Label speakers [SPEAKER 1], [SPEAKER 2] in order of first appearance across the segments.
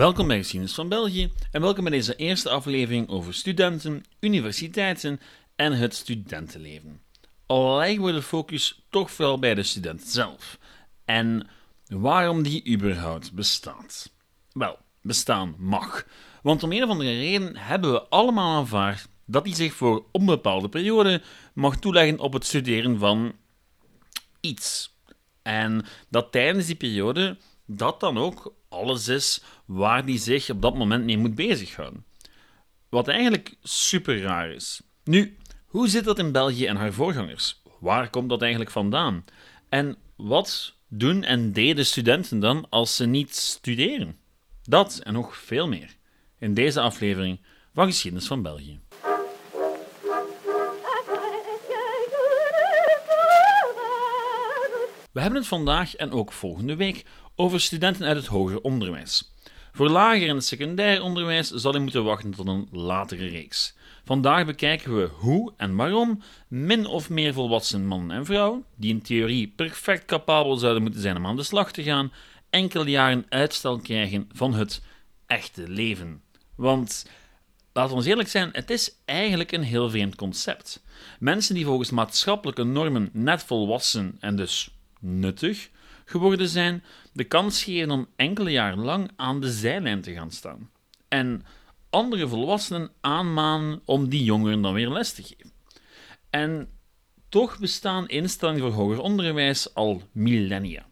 [SPEAKER 1] Welkom bij Geschiedenis van België en welkom bij deze eerste aflevering over studenten, universiteiten en het studentenleven. Al leggen de focus toch vooral bij de student zelf en waarom die überhaupt bestaat. Wel, bestaan mag, want om een of andere reden hebben we allemaal aanvaard dat hij zich voor onbepaalde periode mag toeleggen op het studeren van iets. En dat tijdens die periode dat dan ook alles is waar die zich op dat moment mee moet bezighouden. Wat eigenlijk super raar is. Nu, hoe zit dat in België en haar voorgangers? Waar komt dat eigenlijk vandaan? En wat doen en deden studenten dan als ze niet studeren? Dat en nog veel meer in deze aflevering van Geschiedenis van België. We hebben het vandaag en ook volgende week over studenten uit het hoger onderwijs. Voor lager en secundair onderwijs zal je moeten wachten tot een latere reeks. Vandaag bekijken we hoe en waarom min of meer volwassen mannen en vrouwen, die in theorie perfect capabel zouden moeten zijn om aan de slag te gaan, enkele jaren uitstel krijgen van het echte leven. Want laten we eerlijk zijn, het is eigenlijk een heel vreemd concept. Mensen die volgens maatschappelijke normen net volwassen en dus nuttig geworden zijn, de kans geven om enkele jaren lang aan de zijlijn te gaan staan. En andere volwassenen aanmanen om die jongeren dan weer les te geven. En toch bestaan instellingen voor hoger onderwijs al millennia.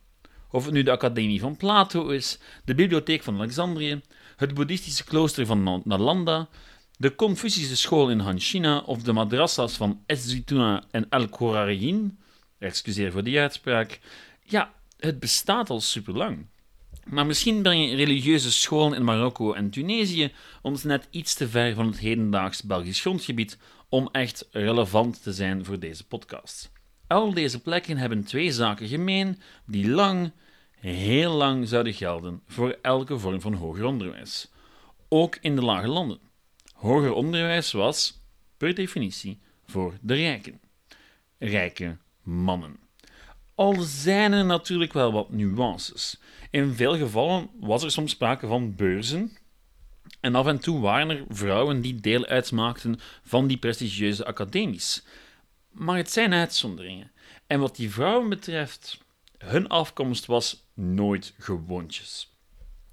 [SPEAKER 1] Of het nu de Academie van Plato is, de Bibliotheek van Alexandrië, het boeddhistische klooster van Nalanda, de Confucische school in Han China of de madrasas van Eswituna en El Khorariyin, excuseer voor die uitspraak, ja, het bestaat al superlang. Maar misschien brengen religieuze scholen in Marokko en Tunesië ons net iets te ver van het hedendaags Belgisch grondgebied om echt relevant te zijn voor deze podcast. Al deze plekken hebben twee zaken gemeen die lang, heel lang zouden gelden voor elke vorm van hoger onderwijs. Ook in de lage landen. Hoger onderwijs was, per definitie, voor de rijken. Rijke mannen. Al zijn er natuurlijk wel wat nuances. In veel gevallen was er soms sprake van beurzen. En af en toe waren er vrouwen die deel uitmaakten van die prestigieuze academies. Maar het zijn uitzonderingen. En wat die vrouwen betreft, hun afkomst was nooit gewoontjes.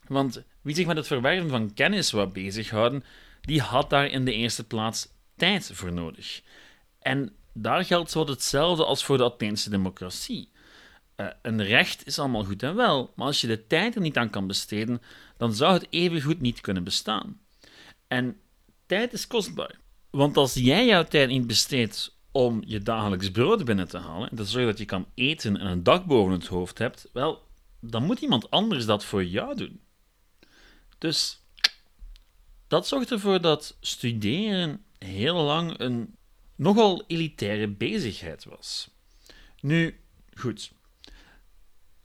[SPEAKER 1] Want wie zich met het verwerven van kennis wou bezighouden, die had daar in de eerste plaats tijd voor nodig. En daar geldt zo hetzelfde als voor de Atheense democratie. Uh, een recht is allemaal goed en wel, maar als je de tijd er niet aan kan besteden, dan zou het evengoed niet kunnen bestaan. En tijd is kostbaar. Want als jij jouw tijd niet besteedt om je dagelijks brood binnen te halen, en te dat je kan eten en een dak boven het hoofd hebt, wel, dan moet iemand anders dat voor jou doen. Dus dat zorgt ervoor dat studeren heel lang een nogal elitaire bezigheid was. Nu, goed,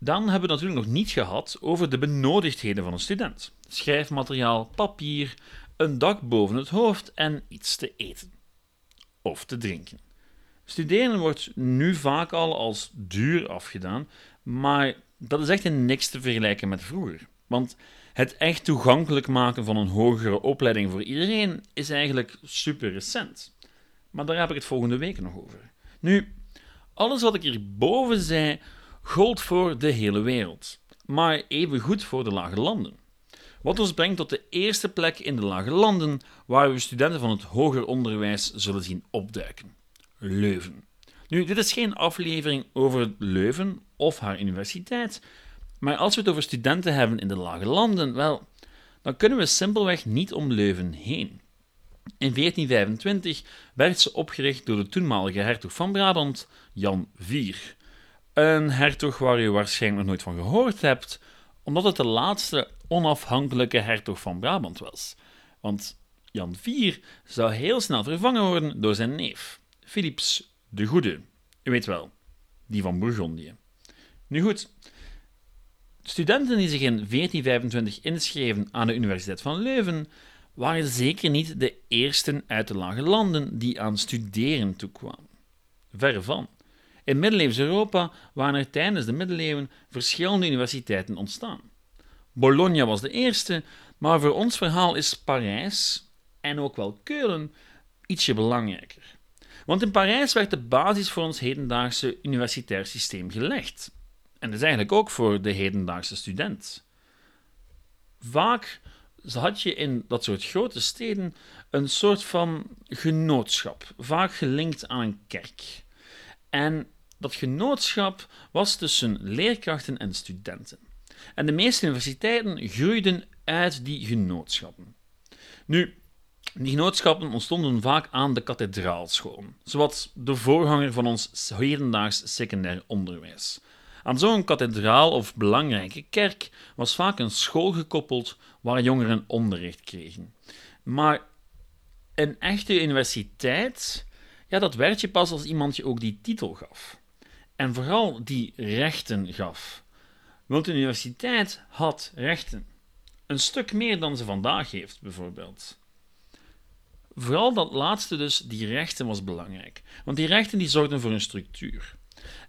[SPEAKER 1] dan hebben we natuurlijk nog niet gehad over de benodigdheden van een student: schrijfmateriaal, papier, een dak boven het hoofd en iets te eten of te drinken. Studeren wordt nu vaak al als duur afgedaan, maar dat is echt in niks te vergelijken met vroeger. Want het echt toegankelijk maken van een hogere opleiding voor iedereen is eigenlijk super recent. Maar daar heb ik het volgende week nog over. Nu, alles wat ik hierboven zei, gold voor de hele wereld, maar even goed voor de lage landen. Wat ons brengt tot de eerste plek in de lage landen waar we studenten van het hoger onderwijs zullen zien opduiken: Leuven. Nu, dit is geen aflevering over Leuven of haar universiteit, maar als we het over studenten hebben in de lage landen, wel, dan kunnen we simpelweg niet om Leuven heen. In 1425 werd ze opgericht door de toenmalige hertog van Brabant, Jan IV. Een hertog waar je waarschijnlijk nog nooit van gehoord hebt, omdat het de laatste onafhankelijke hertog van Brabant was. Want Jan IV zou heel snel vervangen worden door zijn neef, Philips de Goede. U weet wel, die van Bourgondië. Nu goed, studenten die zich in 1425 inschreven aan de Universiteit van Leuven waren zeker niet de eersten uit de lage landen die aan studeren toekwamen. Verre van. In middeleeuws Europa waren er tijdens de middeleeuwen verschillende universiteiten ontstaan. Bologna was de eerste, Maar voor ons verhaal is Parijs en ook wel Keulen ietsje belangrijker. Want in Parijs werd de basis voor ons hedendaagse universitair systeem gelegd. En dus eigenlijk ook voor de hedendaagse student. Vaak had je in dat soort grote steden een soort van genootschap, vaak gelinkt aan een kerk. En dat genootschap was tussen leerkrachten en studenten. En de meeste universiteiten groeiden uit die genootschappen. Nu, die genootschappen ontstonden vaak aan de kathedraalscholen, zoals de voorganger van ons hedendaags secundair onderwijs. Aan zo'n kathedraal of belangrijke kerk was vaak een school gekoppeld waar jongeren onderricht kregen. Maar een echte universiteit, ja, dat werd je pas als iemand je ook die titel gaf. En vooral die rechten gaf. Want de universiteit had rechten. Een stuk meer dan ze vandaag heeft, bijvoorbeeld. Vooral dat laatste dus, die rechten, was belangrijk. Want die rechten die zorgden voor een structuur.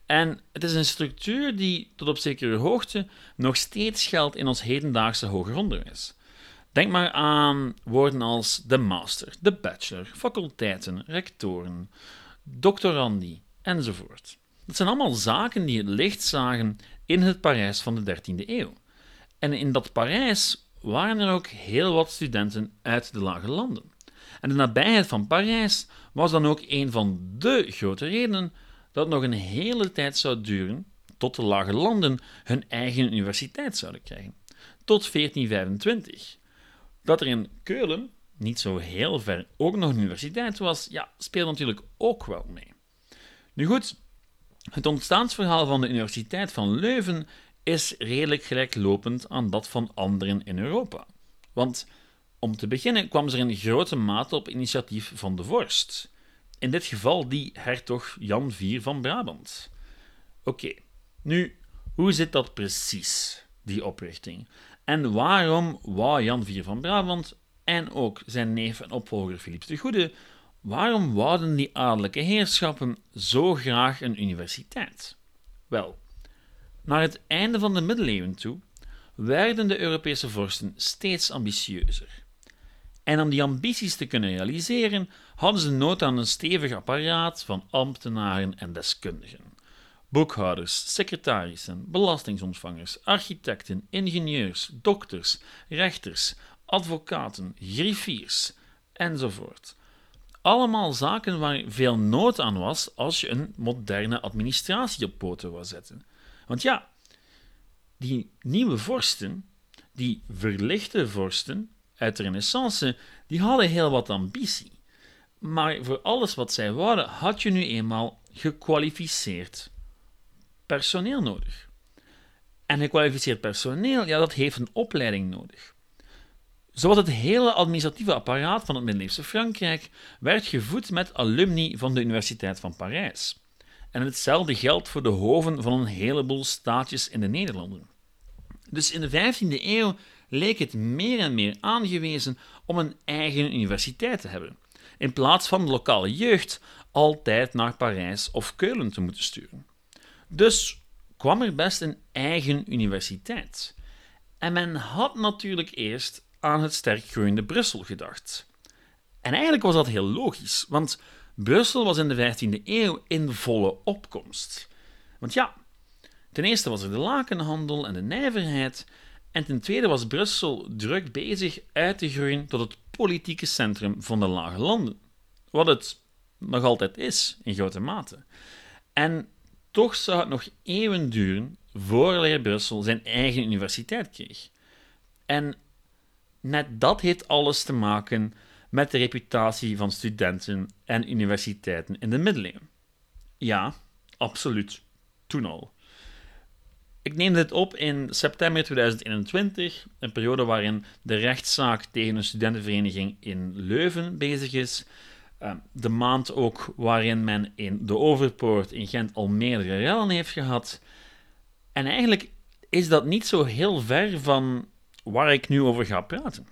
[SPEAKER 1] En het is een structuur die tot op zekere hoogte nog steeds geldt in ons hedendaagse hoger onderwijs. Denk maar aan woorden als de master, de bachelor, faculteiten, rectoren, doctorandi enzovoort. Dat zijn allemaal zaken die het licht zagen in het Parijs van de 13e eeuw. En in dat Parijs waren er ook heel wat studenten uit de lage landen. En de nabijheid van Parijs was dan ook een van de grote redenen dat het nog een hele tijd zou duren tot de lage landen hun eigen universiteit zouden krijgen. Tot 1425. Dat er in Keulen, niet zo heel ver, ook nog een universiteit was, ja, speelt natuurlijk ook wel mee. Nu goed, het ontstaansverhaal van de Universiteit van Leuven is redelijk gelijklopend aan dat van anderen in Europa. Want om te beginnen kwam ze in grote mate op initiatief van de vorst. In dit geval die hertog Jan IV van Brabant. Oké, nu, hoe zit dat precies, die oprichting? En waarom wou Jan IV van Brabant en ook zijn neef en opvolger Philips de Goede, waarom wouden die adellijke heerschappen zo graag een universiteit? Wel, naar het einde van de middeleeuwen toe werden de Europese vorsten steeds ambitieuzer. En om die ambities te kunnen realiseren, hadden ze nood aan een stevig apparaat van ambtenaren en deskundigen. Boekhouders, secretarissen, belastingsontvangers, architecten, ingenieurs, dokters, rechters, advocaten, griffiers enzovoort. Allemaal zaken waar veel nood aan was als je een moderne administratie op poten wou zetten. Want ja, die nieuwe vorsten, die verlichte vorsten uit de Renaissance, die hadden heel wat ambitie. Maar voor alles wat zij wouden, had je nu eenmaal gekwalificeerd personeel nodig. En gekwalificeerd personeel, ja, dat heeft een opleiding nodig. Zoals het hele administratieve apparaat van het middeleeuwse Frankrijk werd gevoed met alumni van de Universiteit van Parijs. En hetzelfde geldt voor de hoven van een heleboel staatjes in de Nederlanden. Dus in de 15e eeuw leek het meer en meer aangewezen om een eigen universiteit te hebben, in plaats van de lokale jeugd altijd naar Parijs of Keulen te moeten sturen. Dus kwam er best een eigen universiteit. En men had natuurlijk eerst aan het sterk groeiende Brussel gedacht. En eigenlijk was dat heel logisch, want Brussel was in de 15e eeuw in volle opkomst. Want ja, ten eerste was er de lakenhandel en de nijverheid, en ten tweede was Brussel druk bezig uit te groeien tot het politieke centrum van de lage landen. Wat het nog altijd is, in grote mate. En toch zou het nog eeuwen duren voordat Brussel zijn eigen universiteit kreeg. En net dat heeft alles te maken met de reputatie van studenten en universiteiten in de middeleeuwen. Ja, absoluut. Toen al. Ik neem dit op in september 2021, een periode waarin de rechtszaak tegen een studentenvereniging in Leuven bezig is. Ehm, de maand ook waarin men in de Overpoort in Gent al meerdere rellen heeft gehad. En eigenlijk is dat niet zo heel ver van waar ik nu over ga praten.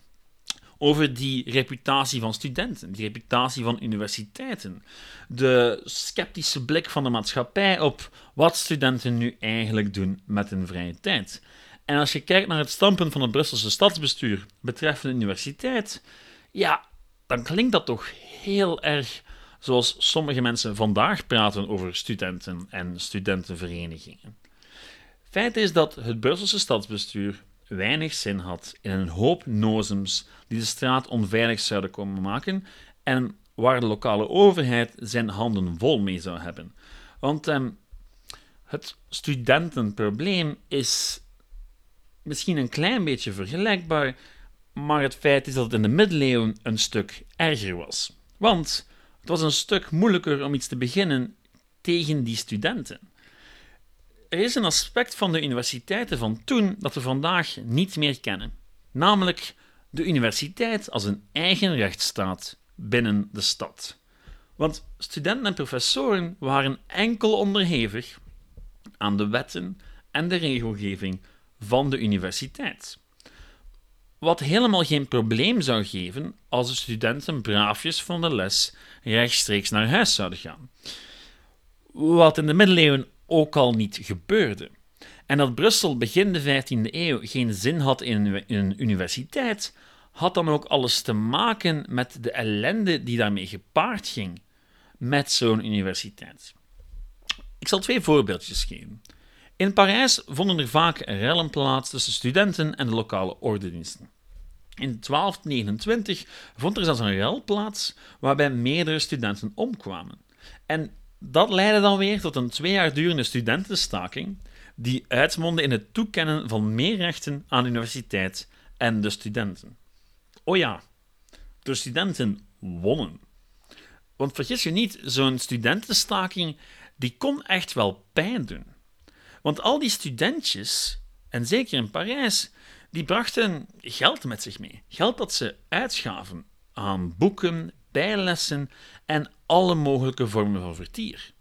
[SPEAKER 1] Over die reputatie van studenten, die reputatie van universiteiten, de sceptische blik van de maatschappij op wat studenten nu eigenlijk doen met hun vrije tijd. En als je kijkt naar het standpunt van het Brusselse stadsbestuur betreffende de universiteit, ja, dan klinkt dat toch heel erg zoals sommige mensen vandaag praten over studenten en studentenverenigingen. Feit is dat het Brusselse stadsbestuur weinig zin had in een hoop nozems die de straat onveilig zouden komen maken en waar de lokale overheid zijn handen vol mee zou hebben. Want ehm, het studentenprobleem is misschien een klein beetje vergelijkbaar, maar het feit is dat het in de middeleeuwen een stuk erger was. Want het was een stuk moeilijker om iets te beginnen tegen die studenten. Er is een aspect van de universiteiten van toen dat we vandaag niet meer kennen, namelijk de universiteit als een eigen rechtsstaat binnen de stad. Want studenten en professoren waren enkel onderhevig aan de wetten en de regelgeving van de universiteit. Wat helemaal geen probleem zou geven als de studenten braafjes van de les rechtstreeks naar huis zouden gaan. Wat in de middeleeuwen ook al niet gebeurde. En dat Brussel begin de 15e eeuw geen zin had in een universiteit, had dan ook alles te maken met de ellende die daarmee gepaard ging met zo'n universiteit. Ik zal twee voorbeeldjes geven. In Parijs vonden er vaak rellen plaats tussen studenten en de lokale ordendiensten. In 1229 vond er zelfs een rel plaats waarbij meerdere studenten omkwamen. En dat leidde dan weer tot een twee jaar durende studentenstaking, die uitmondde in het toekennen van meer rechten aan de universiteit en de studenten. Oh ja, de studenten wonnen. Want vergis je niet, zo'n studentenstaking die kon echt wel pijn doen. Want al die studentjes, en zeker in Parijs, die brachten geld met zich mee. Geld dat ze uitschaven aan boeken, bijlessen en alle mogelijke vormen van vertier.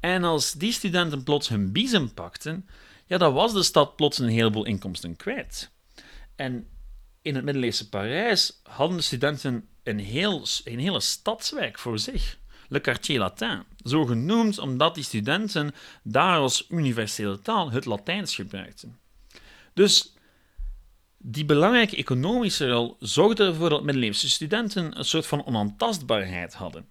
[SPEAKER 1] En als die studenten plots hun biezen pakten, ja, dan was de stad plots een heleboel inkomsten kwijt. En in het middeleeuwse Parijs hadden de studenten een, heel, een hele stadswijk voor zich. Le Quartier Latin, zo genoemd omdat die studenten daar als universele taal het Latijns gebruikten. Dus die belangrijke economische rol zorgde ervoor dat middeleeuwse studenten een soort van onaantastbaarheid hadden.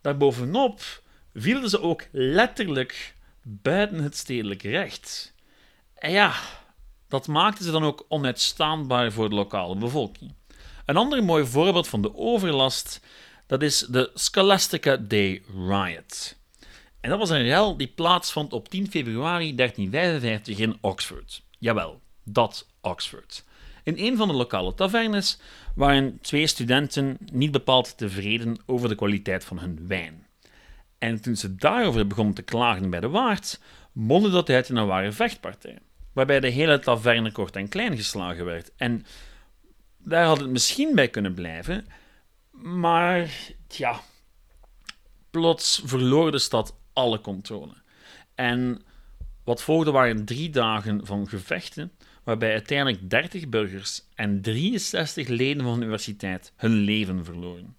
[SPEAKER 1] Daarbovenop vielen ze ook letterlijk buiten het stedelijk recht. En ja, dat maakte ze dan ook onuitstaanbaar voor de lokale bevolking. Een ander mooi voorbeeld van de overlast dat is de Scholastica Day Riot. En dat was een rel die plaatsvond op 10 februari 1355 in Oxford. Jawel, dat Oxford. In een van de lokale tavernes waren twee studenten niet bepaald tevreden over de kwaliteit van hun wijn. En toen ze daarover begonnen te klagen bij de waard, mondde dat uit in een ware vechtpartij, waarbij de hele taverne kort en klein geslagen werd. En daar had het misschien bij kunnen blijven, maar ja, plots verloor de stad alle controle. En wat volgde waren drie dagen van gevechten, waarbij uiteindelijk 30 burgers en 63 leden van de universiteit hun leven verloren.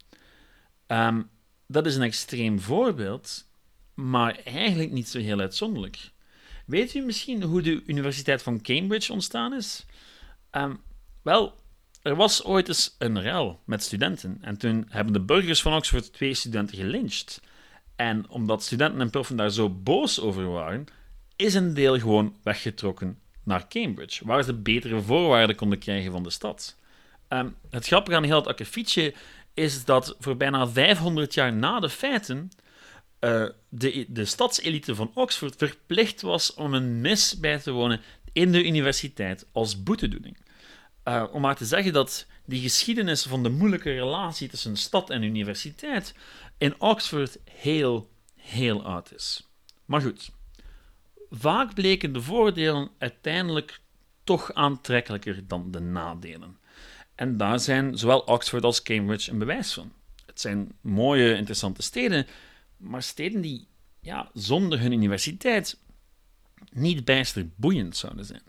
[SPEAKER 1] Ehm, dat is een extreem voorbeeld, maar eigenlijk niet zo heel uitzonderlijk. Weet u misschien hoe de Universiteit van Cambridge ontstaan is? Um, wel, er was ooit eens een rel met studenten en toen hebben de burgers van Oxford twee studenten gelyncht. En omdat studenten en proffen daar zo boos over waren, is een deel gewoon weggetrokken naar Cambridge, waar ze betere voorwaarden konden krijgen van de stad. Um, het grappige aan heel het akkefietje is dat voor bijna 500 jaar na de feiten uh, de, de stadselite van Oxford verplicht was om een mis bij te wonen in de universiteit als boetedoening. Uh, om maar te zeggen dat die geschiedenis van de moeilijke relatie tussen stad en universiteit in Oxford heel, heel oud is. Maar goed, vaak bleken de voordelen uiteindelijk toch aantrekkelijker dan de nadelen. En daar zijn zowel Oxford als Cambridge een bewijs van. Het zijn mooie, interessante steden, maar steden die ja, zonder hun universiteit niet bijster boeiend zouden zijn.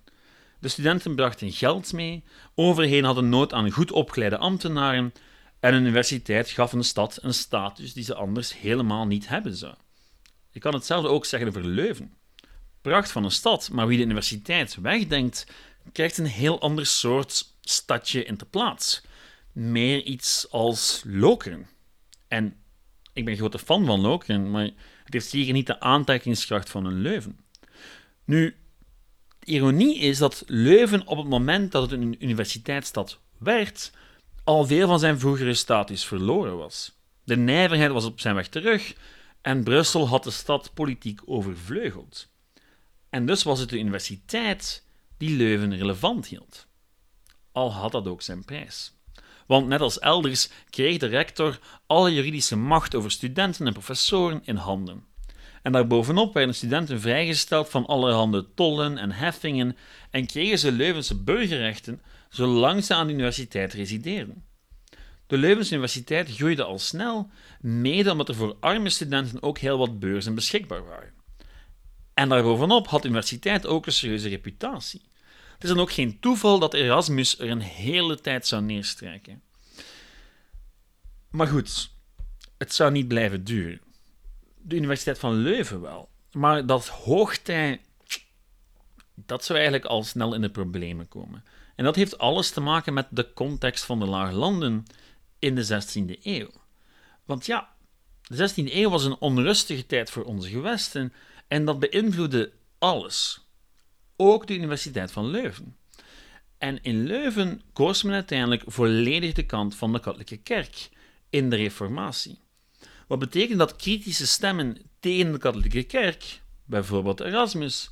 [SPEAKER 1] De studenten brachten geld mee, overheden hadden nood aan goed opgeleide ambtenaren en een universiteit gaf een stad een status die ze anders helemaal niet hebben zou. Je kan hetzelfde ook zeggen over Leuven. Pracht van een stad, maar wie de universiteit wegdenkt, krijgt een heel ander soort stadje in de plaats. Meer iets als Lokeren. En ik ben grote fan van Lokeren, maar het heeft zeker niet de aantrekkingskracht van een Leuven. Nu, ironie is dat Leuven op het moment dat het een universiteitsstad werd, al veel van zijn vroegere status verloren was. De nijverheid was op zijn weg terug en Brussel had de stad politiek overvleugeld. En dus was het de universiteit die Leuven relevant hield. Al had dat ook zijn prijs. Want net als elders kreeg de rector alle juridische macht over studenten en professoren in handen. En daarbovenop werden studenten vrijgesteld van allerhande tollen en heffingen en kregen ze Leuvense burgerrechten zolang ze aan de universiteit resideerden. De Leuvense Universiteit groeide al snel, mede omdat er voor arme studenten ook heel wat beurzen beschikbaar waren. En daarbovenop had de universiteit ook een serieuze reputatie. Het is dan ook geen toeval dat Erasmus er een hele tijd zou neerstrijken. Maar goed, het zou niet blijven duren. De Universiteit van Leuven wel. Maar dat hoogtij, dat zou eigenlijk al snel in de problemen komen. En dat heeft alles te maken met de context van de Lage Landen in de 16e eeuw. Want ja, de 16e eeuw was een onrustige tijd voor onze gewesten en dat beïnvloedde alles. Ook de Universiteit van Leuven. En in Leuven koos men uiteindelijk volledig de kant van de katholieke kerk in de Reformatie. Wat betekent dat kritische stemmen tegen de katholieke kerk, bijvoorbeeld Erasmus,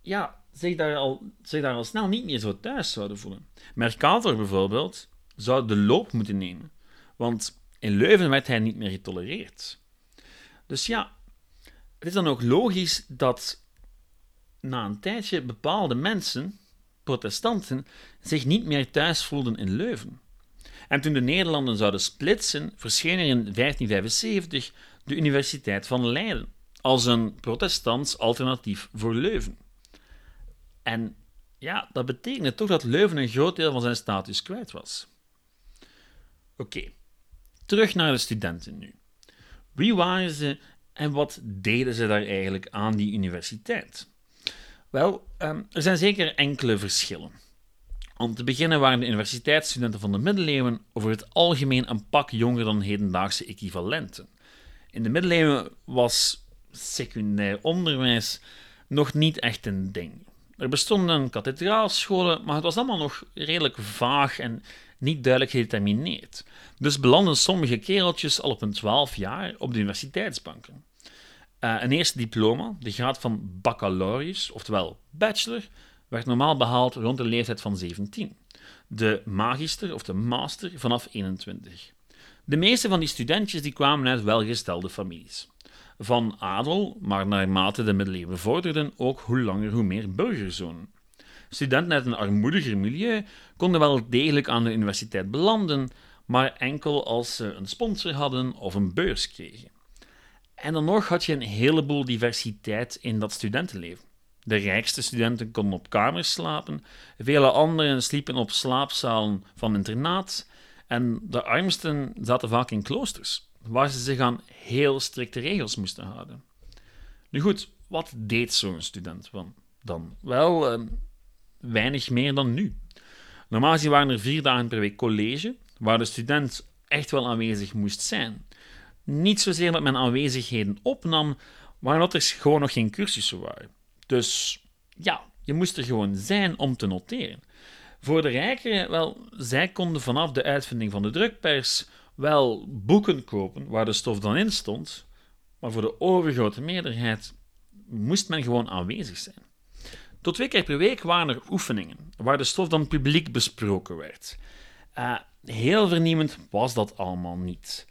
[SPEAKER 1] ja, zich daar, al, zich daar al snel niet meer zo thuis zouden voelen. Mercator bijvoorbeeld zou de loop moeten nemen, want in Leuven werd hij niet meer getolereerd. Dus ja, het is dan ook logisch dat na een tijdje bepaalde mensen, protestanten, zich niet meer thuis voelden in Leuven. En toen de Nederlanden zouden splitsen, verscheen er in 1575 de Universiteit van Leiden als een protestants alternatief voor Leuven. En ja, dat betekende toch dat Leuven een groot deel van zijn status kwijt was. Oké, terug naar de studenten nu. Wie waren ze en wat deden ze daar eigenlijk aan die universiteit? Wel, ehm, er zijn zeker enkele verschillen. Om te beginnen waren de universiteitsstudenten van de middeleeuwen over het algemeen een pak jonger dan hedendaagse equivalenten. In de middeleeuwen was secundair onderwijs nog niet echt een ding. Er bestonden kathedraalscholen, maar het was allemaal nog redelijk vaag en niet duidelijk gedetermineerd. Dus belanden sommige kereltjes al op een 12 jaar op de universiteitsbanken. Uh, een eerste diploma, de graad van baccalaureus, oftewel bachelor, werd normaal behaald rond de leeftijd van 17. De magister of de master vanaf 21. De meeste van die studentjes die kwamen uit welgestelde families. Van adel, maar naarmate de middeleeuwen vorderden, ook hoe langer hoe meer burgerzonen. Studenten uit een armoediger milieu konden wel degelijk aan de universiteit belanden, maar enkel als ze een sponsor hadden of een beurs kregen. En dan nog had je een heleboel diversiteit in dat studentenleven. De rijkste studenten konden op kamers slapen, vele anderen sliepen op slaapzalen van internaat en de armsten zaten vaak in kloosters, waar ze zich aan heel strikte regels moesten houden. Nu goed, wat deed zo'n student dan? Wel, eh, weinig meer dan nu. Normaal waren er vier dagen per week college, waar de student echt wel aanwezig moest zijn. Niet zozeer dat men aanwezigheden opnam, maar dat er gewoon nog geen cursussen waren. Dus ja, je moest er gewoon zijn om te noteren. Voor de rijkeren, wel, zij konden vanaf de uitvinding van de drukpers wel boeken kopen waar de stof dan in stond, maar voor de overgrote meerderheid moest men gewoon aanwezig zijn. Tot twee keer per week waren er oefeningen, waar de stof dan publiek besproken werd. Uh, heel vernieuwend was dat allemaal niet.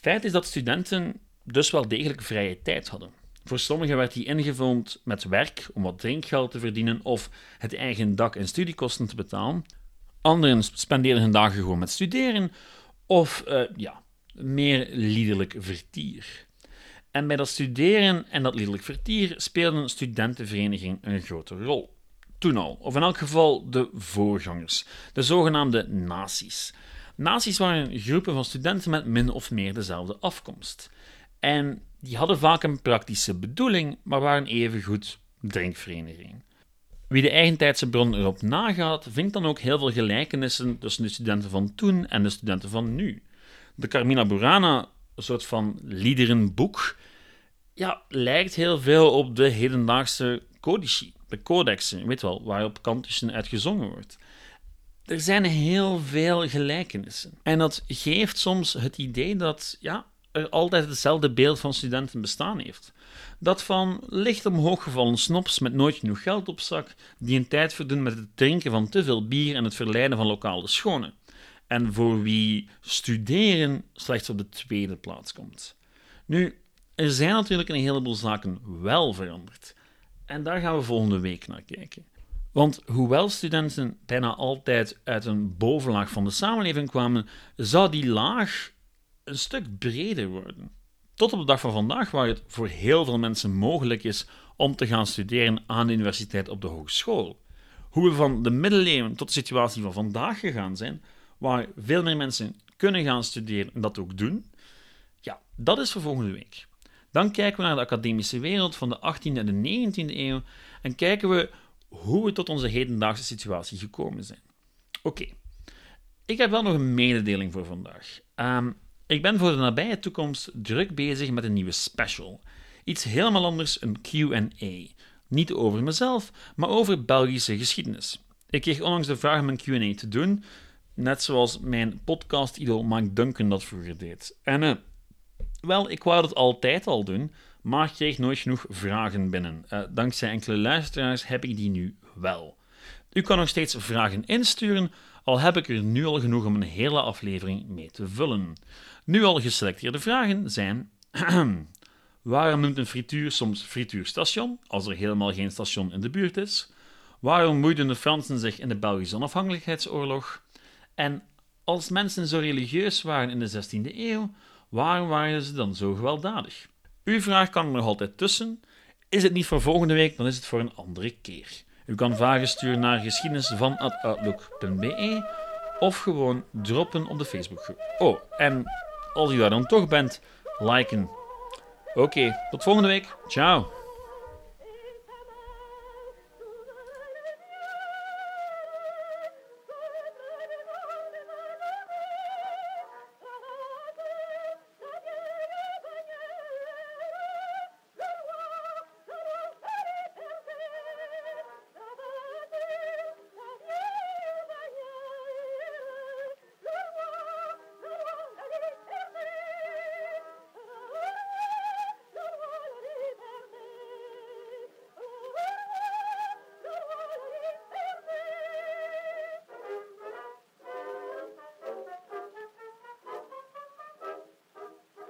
[SPEAKER 1] Feit is dat studenten dus wel degelijk vrije tijd hadden. Voor sommigen werd die ingevuld met werk om wat drinkgeld te verdienen of het eigen dak- en studiekosten te betalen. Anderen spendeerden hun dagen gewoon met studeren of uh, ja, meer liederlijk vertier. En bij dat studeren en dat liederlijk vertier speelden studentenverenigingen een grote rol. Toen al, of in elk geval de voorgangers, de zogenaamde naties. Naties waren groepen van studenten met min of meer dezelfde afkomst. En die hadden vaak een praktische bedoeling, maar waren evengoed drinkverenigingen. Wie de eigentijdse bron erop nagaat, vindt dan ook heel veel gelijkenissen tussen de studenten van toen en de studenten van nu. De Carmina Burana, een soort van liederenboek, ja, lijkt heel veel op de hedendaagse codici, de codexen, weet wel, waarop kantussen uit gezongen wordt. Er zijn heel veel gelijkenissen. En dat geeft soms het idee dat ja, altijd hetzelfde beeld van studenten bestaan heeft. Dat van licht omhoog gevallen snops met nooit genoeg geld op zak, die een tijd verdoen met het drinken van te veel bier en het verleiden van lokale schonen. En voor wie studeren slechts op de tweede plaats komt. Nu, er zijn natuurlijk een heleboel zaken wel veranderd. En daar gaan we volgende week naar kijken. Want hoewel studenten bijna altijd uit een bovenlaag van de samenleving kwamen, zou die laag een stuk breder worden. Tot op de dag van vandaag, waar het voor heel veel mensen mogelijk is om te gaan studeren aan de universiteit op de hogeschool. Hoe we van de middeleeuwen tot de situatie van vandaag gegaan zijn, waar veel meer mensen kunnen gaan studeren en dat ook doen, ja, dat is voor volgende week. Dan kijken we naar de academische wereld van de 18e en de 19e eeuw en kijken we hoe we tot onze hedendaagse situatie gekomen zijn. Oké, ik heb wel nog een mededeling voor vandaag. Um, ik ben voor de nabije toekomst druk bezig met een nieuwe special. Iets helemaal anders, een QA. Niet over mezelf, maar over Belgische geschiedenis. Ik kreeg onlangs de vraag om een QA te doen, net zoals mijn podcast-idol Mike Duncan dat vroeger deed. En uh, wel, ik wou dat altijd al doen, maar kreeg nooit genoeg vragen binnen. Uh, dankzij enkele luisteraars heb ik die nu wel. U kan nog steeds vragen insturen, al heb ik er nu al genoeg om een hele aflevering mee te vullen. Nu al geselecteerde vragen zijn: waarom noemt een frituur soms frituurstation als er helemaal geen station in de buurt is? Waarom moeiden de Fransen zich in de Belgische onafhankelijkheidsoorlog? En als mensen zo religieus waren in de 16e eeuw, waarom waren ze dan zo gewelddadig? Uw vraag kan er nog altijd tussen. Is het niet voor volgende week, dan is het voor een andere keer. U kan vragen sturen naar geschiedenisvan.outlook.be of gewoon droppen op de Facebookgroep. Oh, en als u daar dan toch bent, liken. Oké, tot volgende week. Ciao.